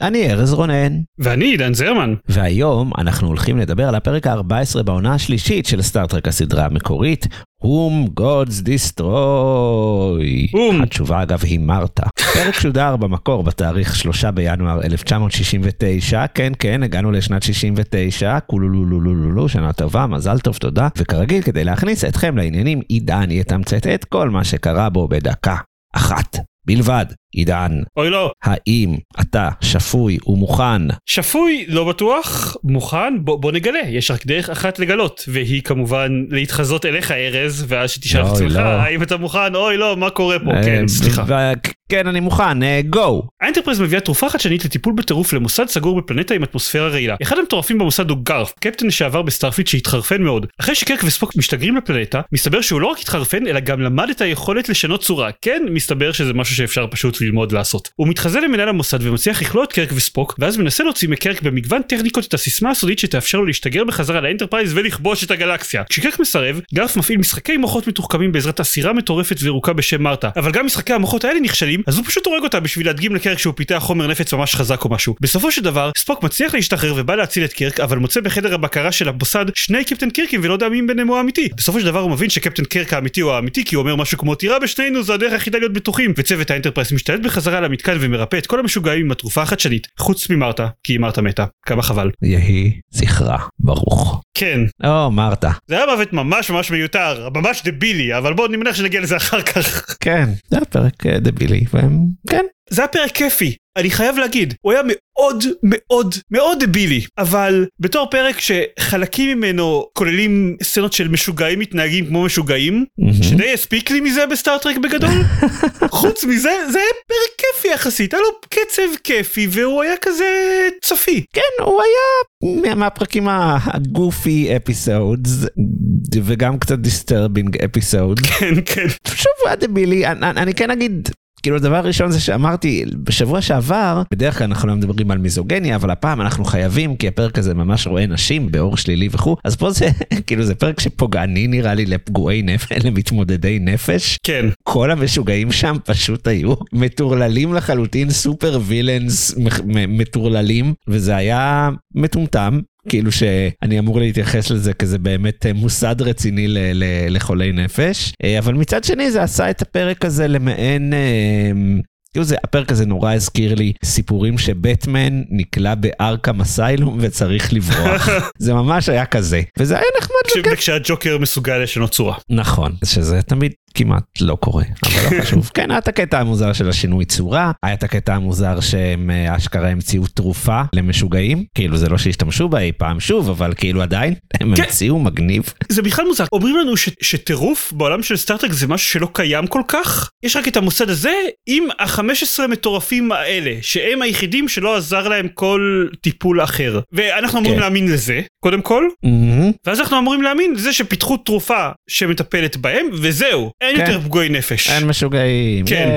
אני ארז רונן, ואני עידן זרמן. והיום אנחנו הולכים לדבר על הפרק ה-14 בעונה השלישית של סטארט-טרק הסדרה המקורית, Whom Gods Destroy. Whom. התשובה אגב היא מרתה. פרק שודר במקור בתאריך 3 בינואר 1969, כן כן, הגענו לשנת 69, קולולולולולו, שנה טובה, מזל טוב, תודה. וכרגיל, כדי להכניס אתכם לעניינים, עידן יתמצת את כל מה שקרה בו בדקה אחת. בלבד, עידן, אוי לא, האם אתה שפוי ומוכן? שפוי, לא בטוח, מוכן, בוא, בוא נגלה, יש רק דרך אחת לגלות, והיא כמובן להתחזות אליך, ארז, ואז שתשאל את עצמך, לא. האם אתה מוכן, אוי לא, מה קורה פה, אה, כן, סליחה. כן, אני מוכן, go. האנטרפרייז מביאה תרופה חדשנית לטיפול בטירוף למוסד סגור בפלנטה עם אטמוספירה רעילה. אחד המטורפים במוסד הוא גארת', קפטן לשעבר בסטארפליט שהתחרפן מאוד. אחרי שקירק וספוק משתגרים לפלנטה, מסתבר שהוא לא רק התחרפן, אלא גם למד את היכולת לשנות צורה. כן, מסתבר שזה משהו שאפשר פשוט ללמוד לעשות. הוא מתחזה למנהל המוסד ומצליח לכלוא את קרק וספוק, ואז מנסה להוציא מקירק במגוון טכניקות את הסיסמה הסודית שתאפשר לו להשתגר בחזרה לאנטרפרייז ולכבוש את הגלקסיה. כשקירק מסרב, גרף מפעיל משחקי מוחות מתוחכמים בעזרת אסירה מטורפת וירוקה בשם מרתה. אבל גם משחקי המוחות האלה נכשלים, אז הוא פשוט הורג אותה בשביל להדגים לקרק שהוא פיתח חומר נפץ ממש חזק או משהו. בסופו של דבר, ספוק מצליח להשתחרר ובא להציל את קירק, אבל מוצא בחדר הבקרה של המוסד שני קפטן קירקים ולא יודע מי ביניהם הוא האמיתי. בסופו של דבר הוא מבין שקפטן קירק האמיתי הוא האמיתי כי הוא אומר משהו כמו תירה בשנינו זו הדרך היחידה להיות בטוחים וצוות בחזרה למתקן ומרפא את כל המשוגעים עם התרופה החדשנית חוץ ממרתה כי מרתה מתה כמה חבל. יהי זכרה ברוך. כן או, מרתה. זה היה מוות ממש ממש מיותר ממש דבילי אבל בוא אני מניח שנגיע לזה אחר כך. כן, זה היה פרק אה, דבילי, והם, כן. זה היה פרק כיפי, אני חייב להגיד, הוא היה מאוד מאוד מאוד דבילי, אבל בתור פרק שחלקים ממנו כוללים סצנות של משוגעים מתנהגים כמו משוגעים, מהמם. שדי הספיק לי מזה בסטארט-טרק בגדול, חוץ מזה זה היה פרק כיפי יחסית, היה לו קצב כיפי והוא היה כזה צופי. כן, הוא היה מה- מהפרקים הגופי אפיסודס, וגם קצת disturbing episode. כן כן. שוב, הוא היה דבילי, אני- אני כן אגיד... כאילו הדבר הראשון זה שאמרתי בשבוע שעבר בדרך כלל אנחנו לא מדברים על מיזוגניה אבל הפעם אנחנו חייבים כי הפרק הזה ממש רואה נשים באור שלילי וכו' אז פה זה כאילו זה פרק שפוגעני נראה לי לפגועי נפש למתמודדי נפש. כן, כל המשוגעים שם פשוט היו מטורללים לחלוטין super villains מטורללים וזה היה מטומטם. כאילו שאני אמור להתייחס לזה כזה באמת אה, מוסד רציני ל- ל- לחולי נפש. אה, אבל מצד שני זה עשה את הפרק הזה למעין אה, כאילו זה הפרק הזה נורא הזכיר לי סיפורים שבטמן נקלע בארקם אסיילום וצריך לברוח זה ממש היה כזה וזה היה נחמד כש-. כשהג'וקר מסוגל לשנות צורה. נכון, שזה תמיד כמעט לא קורה, אבל לא חשוב. כן, היה את הקטע המוזר של השינוי צורה, היה את הקטע המוזר שהם אה, אשכרה המציאו תרופה למשוגעים, כאילו זה לא שהשתמשו בה אי פעם שוב, אבל כאילו עדיין, הם כן. המציאו מגניב. זה בכלל מוזר אומרים לנו ש- שטירוף בעולם של סטארטרק זה משהו שלא קיים כל כך יש רק את המוסד הזה עם ה-15 מטורפים האלה שהם היחידים שלא עזר להם כל טיפול אחר ואנחנו אמורים כן. להאמין לזה קודם כל מהמם. ואז אנחנו אמורים להאמין לזה שפיתחו תרופה שמטפלת בהם וזהו אין כן. יותר פגועי נפש אין משוגעים, כן.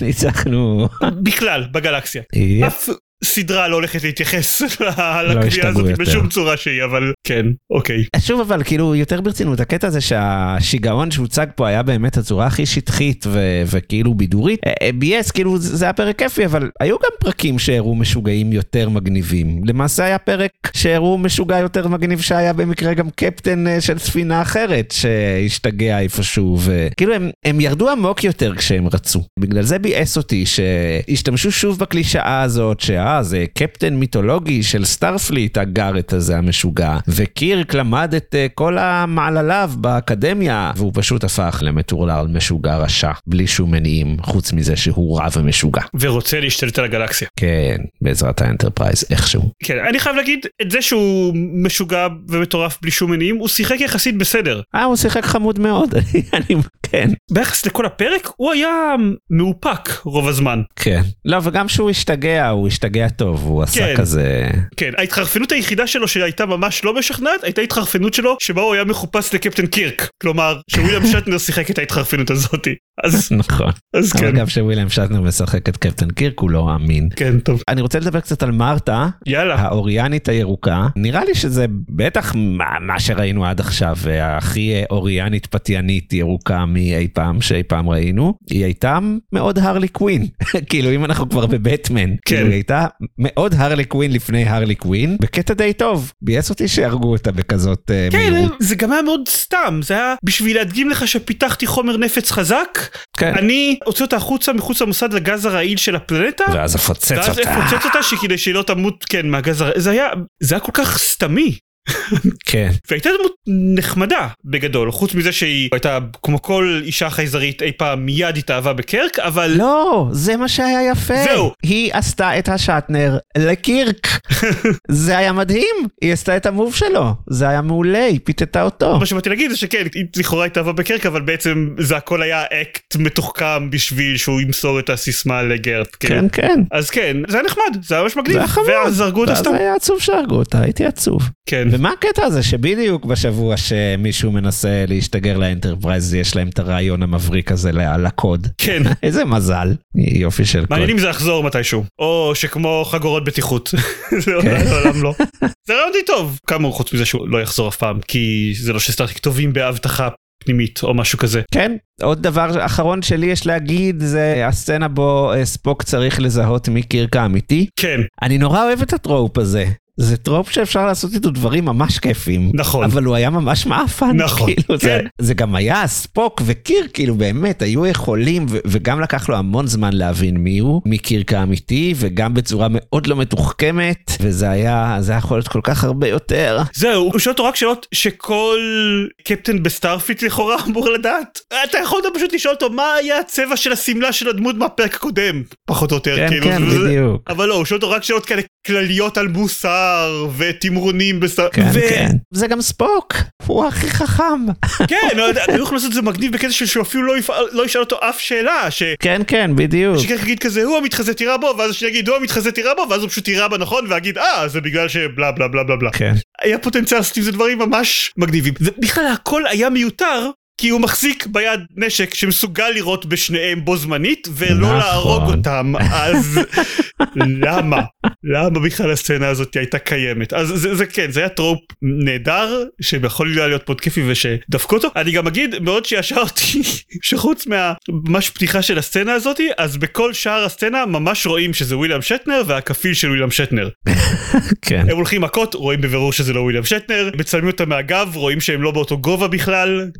ניצחנו. בכלל בגלקסיה יפ. אף סדרה לא הולכת להתייחס לקביעה לא הזאת. בשום צורה שהיא אבל כן אוקיי. שוב אבל כאילו יותר ברצינות הקטע הזה שהשיגעון שהוצג פה היה באמת הצורה הכי שטחית ו- וכאילו בידורית. אה, אה, ביאס כאילו זה היה פרק כיפי אבל היו גם פרקים שהראו משוגעים יותר מגניבים. למעשה היה פרק שהראו משוגע יותר מגניב שהיה במקרה גם קפטן אה, של ספינה אחרת שהשתגע איפשהו וכאילו הם, הם ירדו עמוק יותר כשהם רצו. בגלל זה ביאס אותי שהשתמשו שוב בקלישאה הזאת שאה זה קפטן מיתולוגי של סטארפליט הגארת' הזה המשוגע וקירק למד את אה, כל המעלליו באקדמיה והוא פשוט הפך למטורלל משוגע רשע בלי שום מניעים חוץ מזה שהוא רע ומשוגע. ורוצה להשתלט על הגלקסיה. כן בעזרת האנטרפרייז איכשהו. כן, אני חייב להגיד, את זה שהוא משוגע ומטורף בלי שום מניעים, הוא שיחק יחסית בסדר. אה הוא שיחק חמוד מאוד אני כן, ביחס לכל הפרק הוא היה מאופק רוב הזמן. כן. לא, וגם שהוא השתגע, הוא השתגע טוב, הוא עשה כן. כזה... כן, ההתחרפנות היחידה שלו שהייתה ממש לא משכנעת הייתה התחרפנות שלו שבה הוא היה מחופש לקפטן קירק. כלומר, שוויליאם שטנר שיחק את ההתחרפנות הזאתי. אז, נכון. אז כן. גם שוויליאם שטנר משחק את קפטן קירק הוא לא אמין. כן, טוב. אני רוצה לדבר קצת על מרתה, יאללה. האוריאנית הירוקה. נראה לי שזה בטח מה, מה שראינו עד עכשיו, הכי אוריאנית פתיינית ירוקה מאי פעם שאי פעם ראינו. היא הייתה מאוד הרלי קווין. כאילו אם אנחנו כבר בבטמן. כאילו היא הייתה מאוד הרלי קווין לפני הרלי קווין, בקטע די טוב. ביאס אותי שהרגו אותה בכזאת אה, כן, מהירות. זה גם היה מאוד סתם, זה היה בשביל להדגים לך שפיתחתי חומר נפץ חזק, כן. אני הוציא אותה החוצה מחוץ למוסד לגז הרעיל של הפלנטה, ואז אפוצץ ואז אותה. אפוצץ אותה שכדי שהיא לא תמות, כן, מהגז הרעיל, זה היה, זה היה כל כך סתמי. כן. והייתה דמות נחמדה בגדול, חוץ מזה שהיא הייתה כמו כל אישה חייזרית אי פעם מיד התאהבה בקרק, אבל לא, זה מה שהיה יפה. זהו. היא עשתה את השטנר לקירק. זה היה מדהים, היא עשתה את ה move שלו, זה היה מעולה, היא פיתתה אותו. מה שבאתי להגיד זה שכן, היא לכאורה התאהבה בקירק, אבל בעצם זה הכל היה אקט מתוחכם בשביל שהוא ימסור את הסיסמה לגארת'. כאילו. כן, כן. אז כן, זה היה נחמד, זה היה ממש מגניב, זה היה חמוד. ואז הרגו אותה סתם. היה עצוב שהרגו אותה, הייתי עצוב. כן. ומה הקטע הזה שבדיוק בשבוע שמישהו מנסה להשתגר לאנטרפרייז יש להם את הרעיון המבריק הזה לקוד. כן. איזה מזל. יופי של קוד. מעניין אם זה יחזור מתישהו, או שכמו חגורות בטיחות. זה כן. לעולם לא. זה רעיון די טוב. כאמור חוץ מזה שהוא לא יחזור אף פעם, כי זה לא שסטארפליט טובים באבטחה פנימית או משהו כזה. כן, עוד דבר אחרון שלי יש להגיד זה הסצנה בו אה, ספוק צריך לזהות מי קירק האמיתי. כן, אני נורא אוהב את ה trope הזה. זה trope שאפשר לעשות איתו דברים ממש כיפים. נכון. אבל הוא היה ממש מעפן. נכון, כאילו, זה, כן. זה גם היה ספוק וקירק, כאילו באמת, היו יכולים, ו- וגם לקח לו המון זמן להבין מי הוא, מי קירק האמיתי, וגם בצורה מאוד לא מתוחכמת, וזה היה, זה היה יכול להיות כל כך הרבה יותר. זהו, הוא שואל אותו רק שאלות שכל קפטן בסטארפליט לכאורה אמור לדעת. אתה יכול גם פשוט לשאול אותו מה היה הצבע של השמלה של הדמות מהפרק הקודם, פחות או יותר, כן, כאילו. כן, זה- בדיוק. אבל לא, הוא שואל אותו רק שאלות כאלה כלליות על מוסר ותמרונים בסטאר... כן, ו- כן. זה גם ספוק, הוא הכי חכם. כן, לא היו יכולים לעשות את זה מגניב בקטע שהוא אפילו לא יפעל- לא ישאל אותו אף שאלה, ש... כן, כן, בדיוק. שקירק יגיד כזה הוא המתחזה תירה בו ואז השני יגיד הוא המתחזה תירה בו ואז הוא פשוט יירה בנכון ויגיד אה זה בגלל שבלה בלה בלה בלה בלה. כן. היה פוטנציאל לעשות עם זה דברים ממש מגניבים ובכלל הכל היה מיותר כי הוא מחזיק ביד נשק שמסוגל לירות בשניהם בו זמנית ולא נכון. להרוג אותם אז למה? למה בכלל הסצנה הזאת הייתה קיימת? אז זה, זה כן זה היה טרופ נהדר שיכול היה להיות מאוד כיפי ושדפקו אותו. אני גם אגיד מאוד שישר אותי שחוץ מהממש פתיחה של הסצנה הזאתי אז בכל שאר הסצנה ממש רואים שזה וויליאם שטנר והכפיל של וויליאם שטנר. כן. הם הולכים מכות רואים בבירור שזה לא וויליאם שטנר מצלמים אותם מהגב רואים שהם לא באותו גובה בכלל.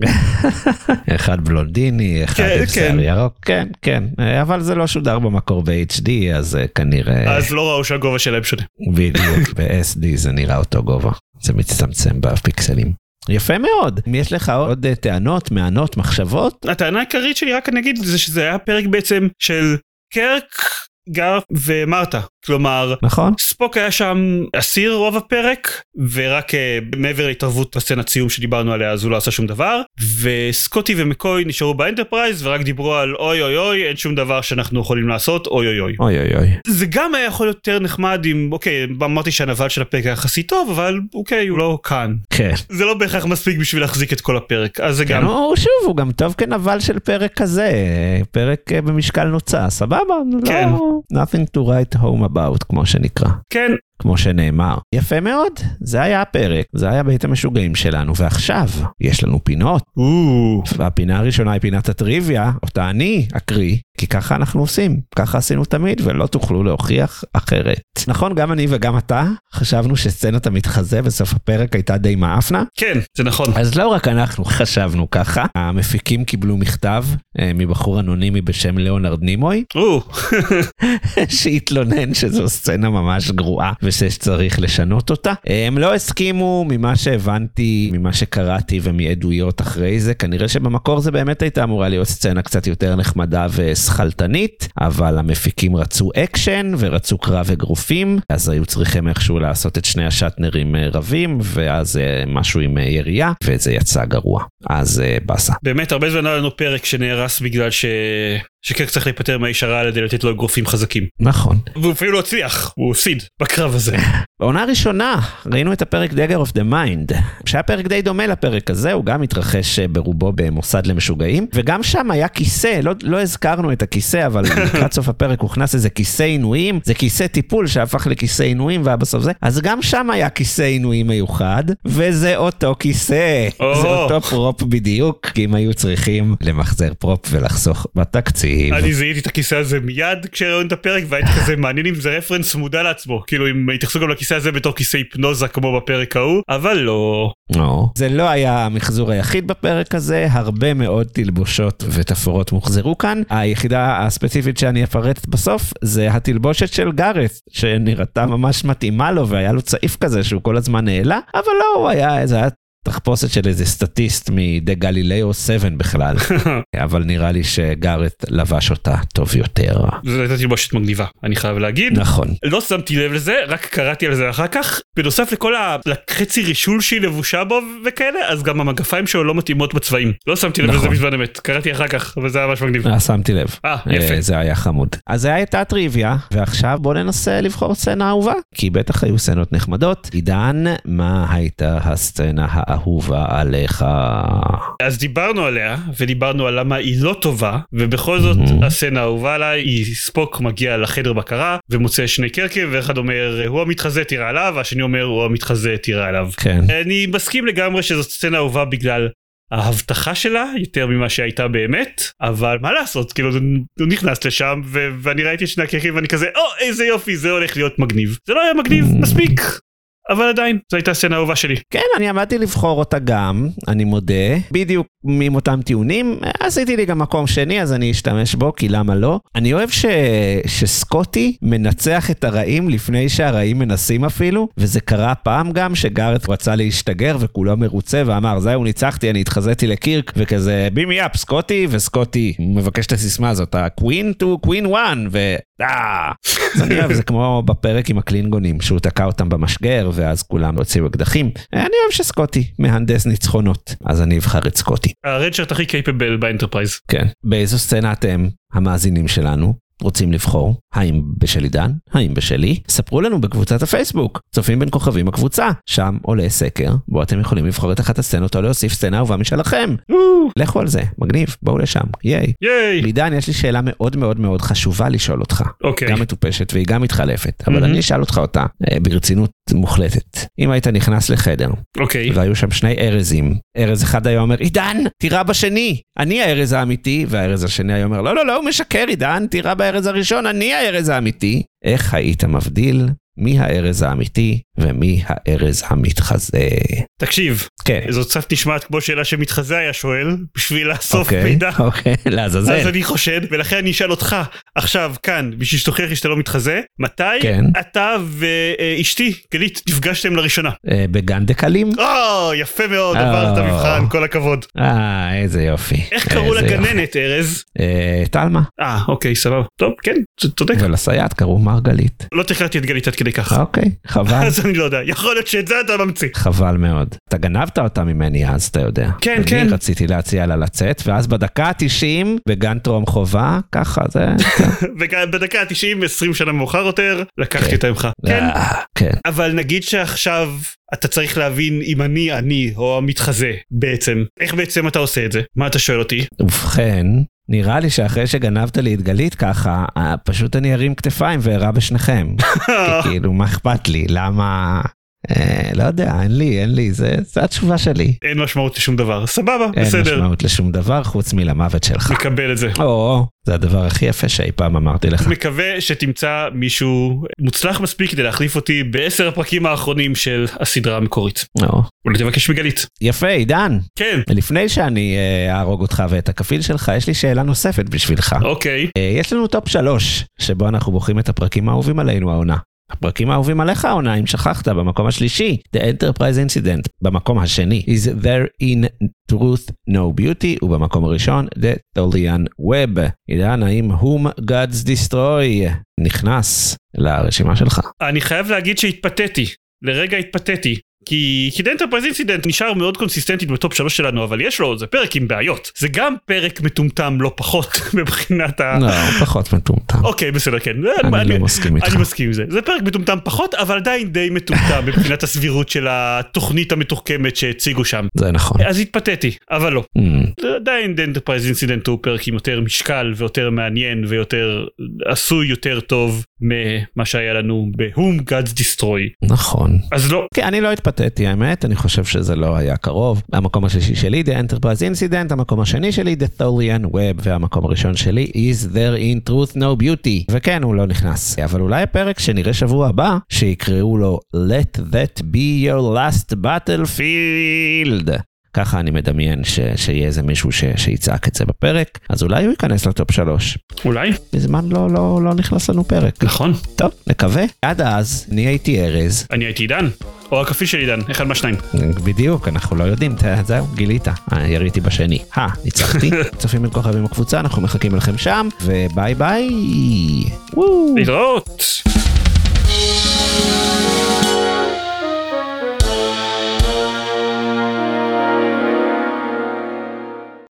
אחד בלונדיני, אחד כן, עם שיער כן. ירוק, כן, כן, אבל זה לא שודר במקור ב-HD, אז אה, כנראה, אז לא ראו שהגובה שלהם שונה. בדיוק, ב-SD זה נראה אותו גובה, זה מצטמצם בפיקסלים. יפה מאוד, אם יש לך עוד אה, טענות, מענות, מחשבות? הטענה העיקרית שלי רק אני אגיד זה שזה היה פרק בעצם של קירק גארת' ומרתה כלומר נכון? ספוק היה שם אסיר רוב הפרק ורק אה, מעבר להתערבות בסצנת סיום שדיברנו עליה אז הוא לא עשה שום דבר וסקוטי ומקוי נשארו באנטרפרייז ורק דיברו על אוי אוי אוי אין שום דבר שאנחנו יכולים לעשות אוי אוי אוי. אוי אוי אוי. זה גם היה יכול להיות יותר נחמד אם אוקיי אמרתי שהנבל של הפרק היה יחסית טוב אבל אוקיי הוא לא כאן כן. זה לא בהכרח מספיק בשביל להחזיק את כל הפרק אז זה כן, גם הוא שוב, הוא גם טוב כנבל של פרק כזה, פרק אה, במשקל נוצה, סבבה, כן. לא, nothing to write home about, כמו שנקרא. כן כמו שנאמר. יפה מאוד, זה היה הפרק, זה היה בית המשוגעים שלנו, ועכשיו יש לנו פינות. והפינה הראשונה היא פינת הטריוויה, אותה אני אקריא, כי ככה אנחנו עושים, ככה עשינו תמיד, ולא תוכלו להוכיח אחרת. נכון, גם אני וגם אתה חשבנו שסצנת המתחזה בסוף הפרק הייתה די מאפנה, כן זה נכון אז לא רק אנחנו חשבנו ככה, המפיקים קיבלו מכתב אה, מבחור אנונימי בשם ליאונרד נימוי, שהתלונן שזו סצנה ממש גרועה ושצריך לשנות אותה. הם לא הסכימו ממה שהבנתי, ממה שקראתי ומעדויות אחרי זה, כנראה שבמקור זה באמת הייתה אמורה להיות סצנה קצת יותר נחמדה ושכלתנית, אבל המפיקים רצו אקשן ורצו קרב אגרופים, אז היו צריכים איכשהו לעשות את שני השטנרים אה, רבים, ואז אה, משהו עם אה, ירייה, וזה יצא גרוע. אז אה, באסה. באמת הרבה זמן היה לנו פרק שנהרס בגלל ש... שקירק צריך להיפטר מהאיש הרע על ידי לתת לו אגרופים חזקים. נכון. והוא אפילו לא הצליח, הוא הפסיד בקרב הזה. בעונה הראשונה ראינו את הפרק Dagger of the Mind, שהיה פרק די דומה לפרק הזה, הוא גם התרחש אה, ברובו במוסד למשוגעים, וגם שם היה כיסא, לא, לא הזכרנו את הכיסא, אבל לקראת סוף הפרק הוכנס איזה כיסא עינויים, זה כיסא טיפול שהפך לכיסא עינויים והיה בסוף זה, אז גם שם היה כיסא עינויים מיוחד, וזה אותו כיסא, או. זה אותו prop בדיוק, כי אם היו צריכים למחזר prop ולחסוך בתקציב. אני זיהיתי את הכיסא הזה מיד כשראינו את הפרק והייתי כזה מעניין אם זה רפרנס מודע לעצמו כאילו אם התייחסו גם לכיסא הזה בתור כיסא היפנוזה כמו בפרק ההוא אבל לא. או. זה לא היה המחזור היחיד בפרק הזה, הרבה מאוד תלבושות ותפאורות מוחזרו כאן. היחידה הספציפית שאני אפרט בסוף זה התלבושת של גארeth, שנראתה ממש מתאימה לו והיה לו צעיף כזה שהוא כל הזמן העלה, אבל לא, הוא היה, זה היה תחפושת של איזה סטטיסט מדה גלילאו 7 בכלל, אבל נראה לי שגארeth לבש אותה טוב יותר. זו הייתה תלבושת מגניבה אני חייב להגיד. נכון. לא שמתי לב לזה רק קראתי על זה אחר כך בנוסף לכל החצי רישול שהיא לבושה בו וכאלה אז גם המגפיים שלו לא מתאימות בצבעים לא שמתי לב לזה נכון. בזמן אמת קראתי אחר כך אבל זה היה ממש מגניב. אה, שמתי לב. אה יפה. אה, זה היה חמוד. אז זה הייתה טריוויה, ועכשיו בוא ננסה לבחור סצנה אהובה, כי בטח היו סצנות נחמדות. עידן, מה הייתה הסצנה האהובה עליך? אז דיברנו עליה ודיברנו על למה היא לא טובה ובכל זאת Mhm. הסצנה האהובה עליי היא ספוק מגיע לחדר בקרה ומוצא שני קרקים ואחד אומר הוא המתחזה תירה עליו והשני אומר הוא המתחזה תירה עליו. כן. אני מסכים לגמרי שזאת סצנה אהובה בגלל ההבטחה שלה יותר ממה שהייתה באמת אבל מה לעשות כאילו הוא נכנס לשם ו- ואני ראיתי את שני הקרקים ואני כזה או איזה יופי זה הולך להיות מגניב זה לא היה מגניב. מספיק אבל עדיין זו הייתה סצנה אהובה שלי. כן, אני עמדתי לבחור אותה גם, אני מודה, בדיוק עם אותם טיעונים. עשיתי לי גם מקום שני, אז אני אשתמש בו, כי למה לא? אני אוהב ש... שסקוטי מנצח את הרעים לפני שהרעים מנסים אפילו, וזה קרה פעם גם שגארט רצה להשתגר וכולו מרוצה ואמר, זהו, ניצחתי, אני התחזיתי לקירק, וכזה, בימי אפ, סקוטי, וסקוטי מבקש את הסיסמה הזאת, ה-Queen to Queen 1, ו... אז אני אוהב, זה כמו בפרק עם הקלינגונים, שהוא תקע אותם במשגר, ואז כולם הוציאו אקדחים. אני אוהב שסקוטי מהנדס ניצחונות, אז אני אבחר את סקוטי. ה redshirt הכי capable באנטרפרייז. כן. באיזו סצנה אתם, המאזינים שלנו, רוצים לבחור? האם בשל עידן? האם בשלי? ספרו לנו בקבוצת הפייסבוק, צופים בין כוכבים הקבוצה. שם עולה סקר, בו אתם יכולים לבחור את אחת הסצנות או להוסיף סצנה אהובה משלכם. לכו על זה, מגניב, בואו לשם, ייי. ייי. עידן, יש לי שאלה מאוד מאוד מאוד חשובה לשאול אותך. אוקיי. גם מטופשת והיא גם מתחלפת, אבל. אני אשאל אותך אותה אה, ברצינות מוחלטת. אם היית נכנס לחדר אוקיי. והיו שם שני ארזים, ארז אחד היה אומר, עידן, תירה בשני, אני הארז האמיתי, והארז השני היה אומר, לא, לא, לא, הוא משקר, עידן, תירה בארז הראשון, אני הארז האמיתי. איך היית מבדיל מי הארז האמיתי ומי הארז המתחזה? תקשיב כן. זאת קצת נשמעת כמו שאלה שמתחזה היה שואל בשביל לאסוף אוקיי, מידע. אוקיי, לעזאזל. אז אני חושד ולכן אני אשאל אותך עכשיו כאן בשביל שתוכיח לי שאתה לא מתחזה מתי כן. אתה ואשתי גלית נפגשתם לראשונה. אה, בגן דקלים? או יפה מאוד. עברת את המבחן כל הכבוד. אה, איזה יופי. איך קראו. לגננת ארז? אה, טלמה. אה אוקיי סבבה טוב כן צודק ולסייעת קראו מרגלית. לא תכננתי את גלית עד כדי כך. אוקיי, חבל. אז אני לא יודע יכול להיות שאת זה אתה ממציא. חבל מאוד. אתה גנבת אותה ממני אז, אתה יודע. כן, כן. אני רציתי להציע לה לצאת, ואז בדקה ה-90, בגן טרום חובה, ככה זה... בדקה ה-90 20 שנה מאוחר יותר לקחתי כן. אותה ממך. כן. אה, כן. אבל נגיד שעכשיו אתה צריך להבין אם אני אני או המתחזה בעצם איך בעצם אתה עושה את זה מה אתה שואל אותי ובכן, נראה לי שאחרי שגנבת לי את גלית ככה, אה, פשוט אני ארים כתפיים וארע בשניכם. כי כאילו, מה אכפת לי? למה... אה, לא יודע, אין לי, אין לי, זה, זה התשובה שלי. אין משמעות לשום דבר סבבה אין בסדר משמעות לשום דבר חוץ מלמוות שלך. מקבל את זה. או, זה הדבר הכי יפה שאי פעם אמרתי לך. מקווה שתמצא מישהו מוצלח מספיק כדי להחליף אותי בעשר הפרקים האחרונים של הסדרה המקורית. או, אולי תבקש מגלית. יפה, עידן. כן. לפני שאני אה, אהרוג אותך ואת הכפיל שלך, יש לי שאלה נוספת בשבילך. אוקיי. אה, יש לנו טופ שלוש, שבו אנחנו בוחרים את הפרקים האהובים עלינו העונה. הפרקים האהובים עליך העונה, אם שכחת, במקום השלישי, The Enterprise Incident, במקום השני, Is There in Truth No Beauty, ובמקום הראשון, The Tholian Web. עידן, האם Whom Gods Destroy נכנס לרשימה שלך? אני חייב להגיד שהתפתיתי. לרגע התפתיתי. כי כי Enterprise Incident נשאר מאוד consistently בטופ שלוש שלנו אבל יש לו זה פרק עם בעיות. זה גם פרק מטומטם לא פחות מבחינת ה... לא, פחות מטומטם. אוקיי בסדר כן. אני לא מסכים איתך. אני מסכים עם זה. זה פרק מטומטם פחות אבל עדיין די מטומטם מבחינת הסבירות של התוכנית המתוחכמת שהציגו שם. זה נכון. אז התפתיתי אבל לא. Mm, עדיין Enterprise Incident הוא פרק עם יותר משקל ויותר מעניין ויותר עשוי יותר טוב ממה שהיה לנו ב-Whom Gods Destroy. נכון. אז לא. כן, אני לא התפתיתי האמת, אני חושב שזה לא היה קרוב. המקום השלישי שלי, The Enterprise Incident, המקום השני שלי, The Tholian Web, והמקום הראשון שלי, Is There in Truth No Beauty. וכן, הוא לא נכנס. אבל אולי הפרק שנראה שבוע הבא, שיקראו לו Let That Be Your Last Battlefield. ככה אני מדמיין ש, שיהיה איזה מישהו ש, שיצעק את זה בפרק, אז אולי הוא ייכנס לטופ שלוש. אולי מזמן לא, לא, לא נכנס לנו פרק. נכון טוב, נקווה. עד אז, אני הייתי ארז, אני הייתי עידן או הכפיל של עידן אחד מהשניים בדיוק, אנחנו לא יודעים, זהו, גילית, אה, יריתי בשני. אה, ניצחתי. צופים בין כוכבים הקבוצה, אנחנו מחכים לכם שם, וביי ביי. וואו. להתראות.